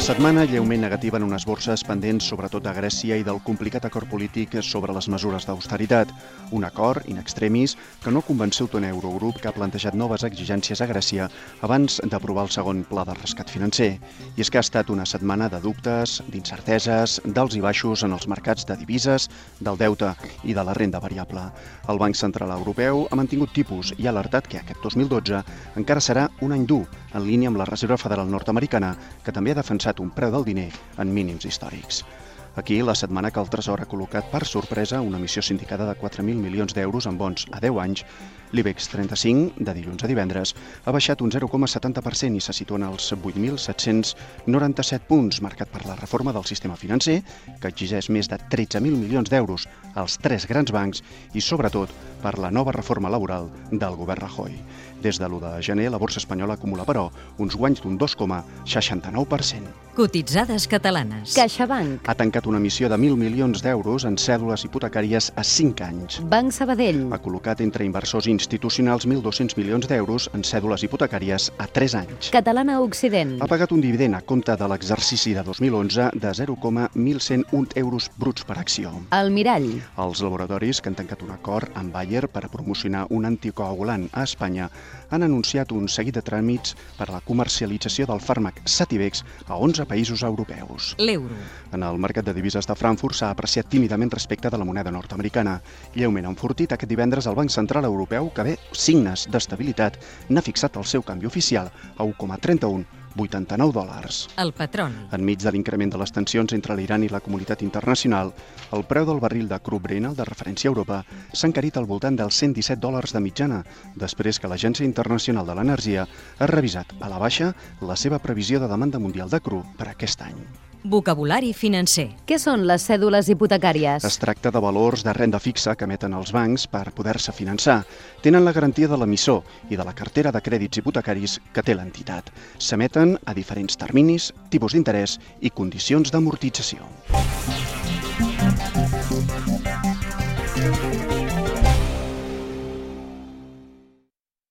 Setmana lleument negativa en unes borses pendents sobretot de Grècia i del complicat acord polític sobre les mesures d'austeritat. Un acord, in extremis, que no convenceu tot Eurogrup que ha plantejat noves exigències a Grècia abans d'aprovar el segon pla de rescat financer. I és que ha estat una setmana de dubtes, d'incerteses, d'alts i baixos en els mercats de divises, del deute i de la renda variable. El Banc Central Europeu ha mantingut tipus i ha alertat que aquest 2012 encara serà un any dur, en línia amb la Reserva Federal Nord-Americana, que també ha defensat un preu del diner en mínims històrics. Aquí, la setmana que el Tresor ha col·locat per sorpresa una emissió sindicada de 4.000 milions d'euros en bons a 10 anys, l'IBEX 35, de dilluns a divendres, ha baixat un 0,70% i se situa en els 8.797 punts, marcat per la reforma del sistema financer, que exigeix més de 13.000 milions d'euros als tres grans bancs i, sobretot, per la nova reforma laboral del govern Rajoy. Des de l'1 de gener, la borsa espanyola acumula, però, uns guanys d'un 2,69%. Cotitzades catalanes. CaixaBank. Ha tancat una emissió de 1.000 milions d'euros en cèdules hipotecàries a 5 anys. Banc Sabadell. Ha col·locat entre inversors institucionals 1.200 milions d'euros en cèdules hipotecàries a 3 anys. Catalana Occident. Ha pagat un dividend a compte de l'exercici de 2011 de 0,1101 euros bruts per acció. El Mirall. Els laboratoris que han tancat un acord amb Bayer per a promocionar un anticoagulant a Espanya han anunciat un seguit de tràmits per a la comercialització del fàrmac Sativex a 11 països europeus. L'euro. En el mercat de divises de Frankfurt s'ha apreciat tímidament respecte de la moneda nord-americana. Lleument enfortit aquest divendres el Banc Central Europeu, que ve signes d'estabilitat, n'ha fixat el seu canvi oficial a 1,31 89 dòlars. El petroli. Enmig de l'increment de les tensions entre l'Iran i la comunitat internacional, el preu del barril de crup Brent, el de referència a Europa, s'ha encarit al voltant dels 117 dòlars de mitjana, després que l'Agència Internacional de l'Energia ha revisat a la baixa la seva previsió de demanda mundial de cru per aquest any. Vocabulari financer. Què són les cèdules hipotecàries? Es tracta de valors de renda fixa que emeten els bancs per poder-se finançar. Tenen la garantia de l'emissor i de la cartera de crèdits hipotecaris que té l'entitat. S'emeten a diferents terminis, tipus d'interès i condicions d'amortització.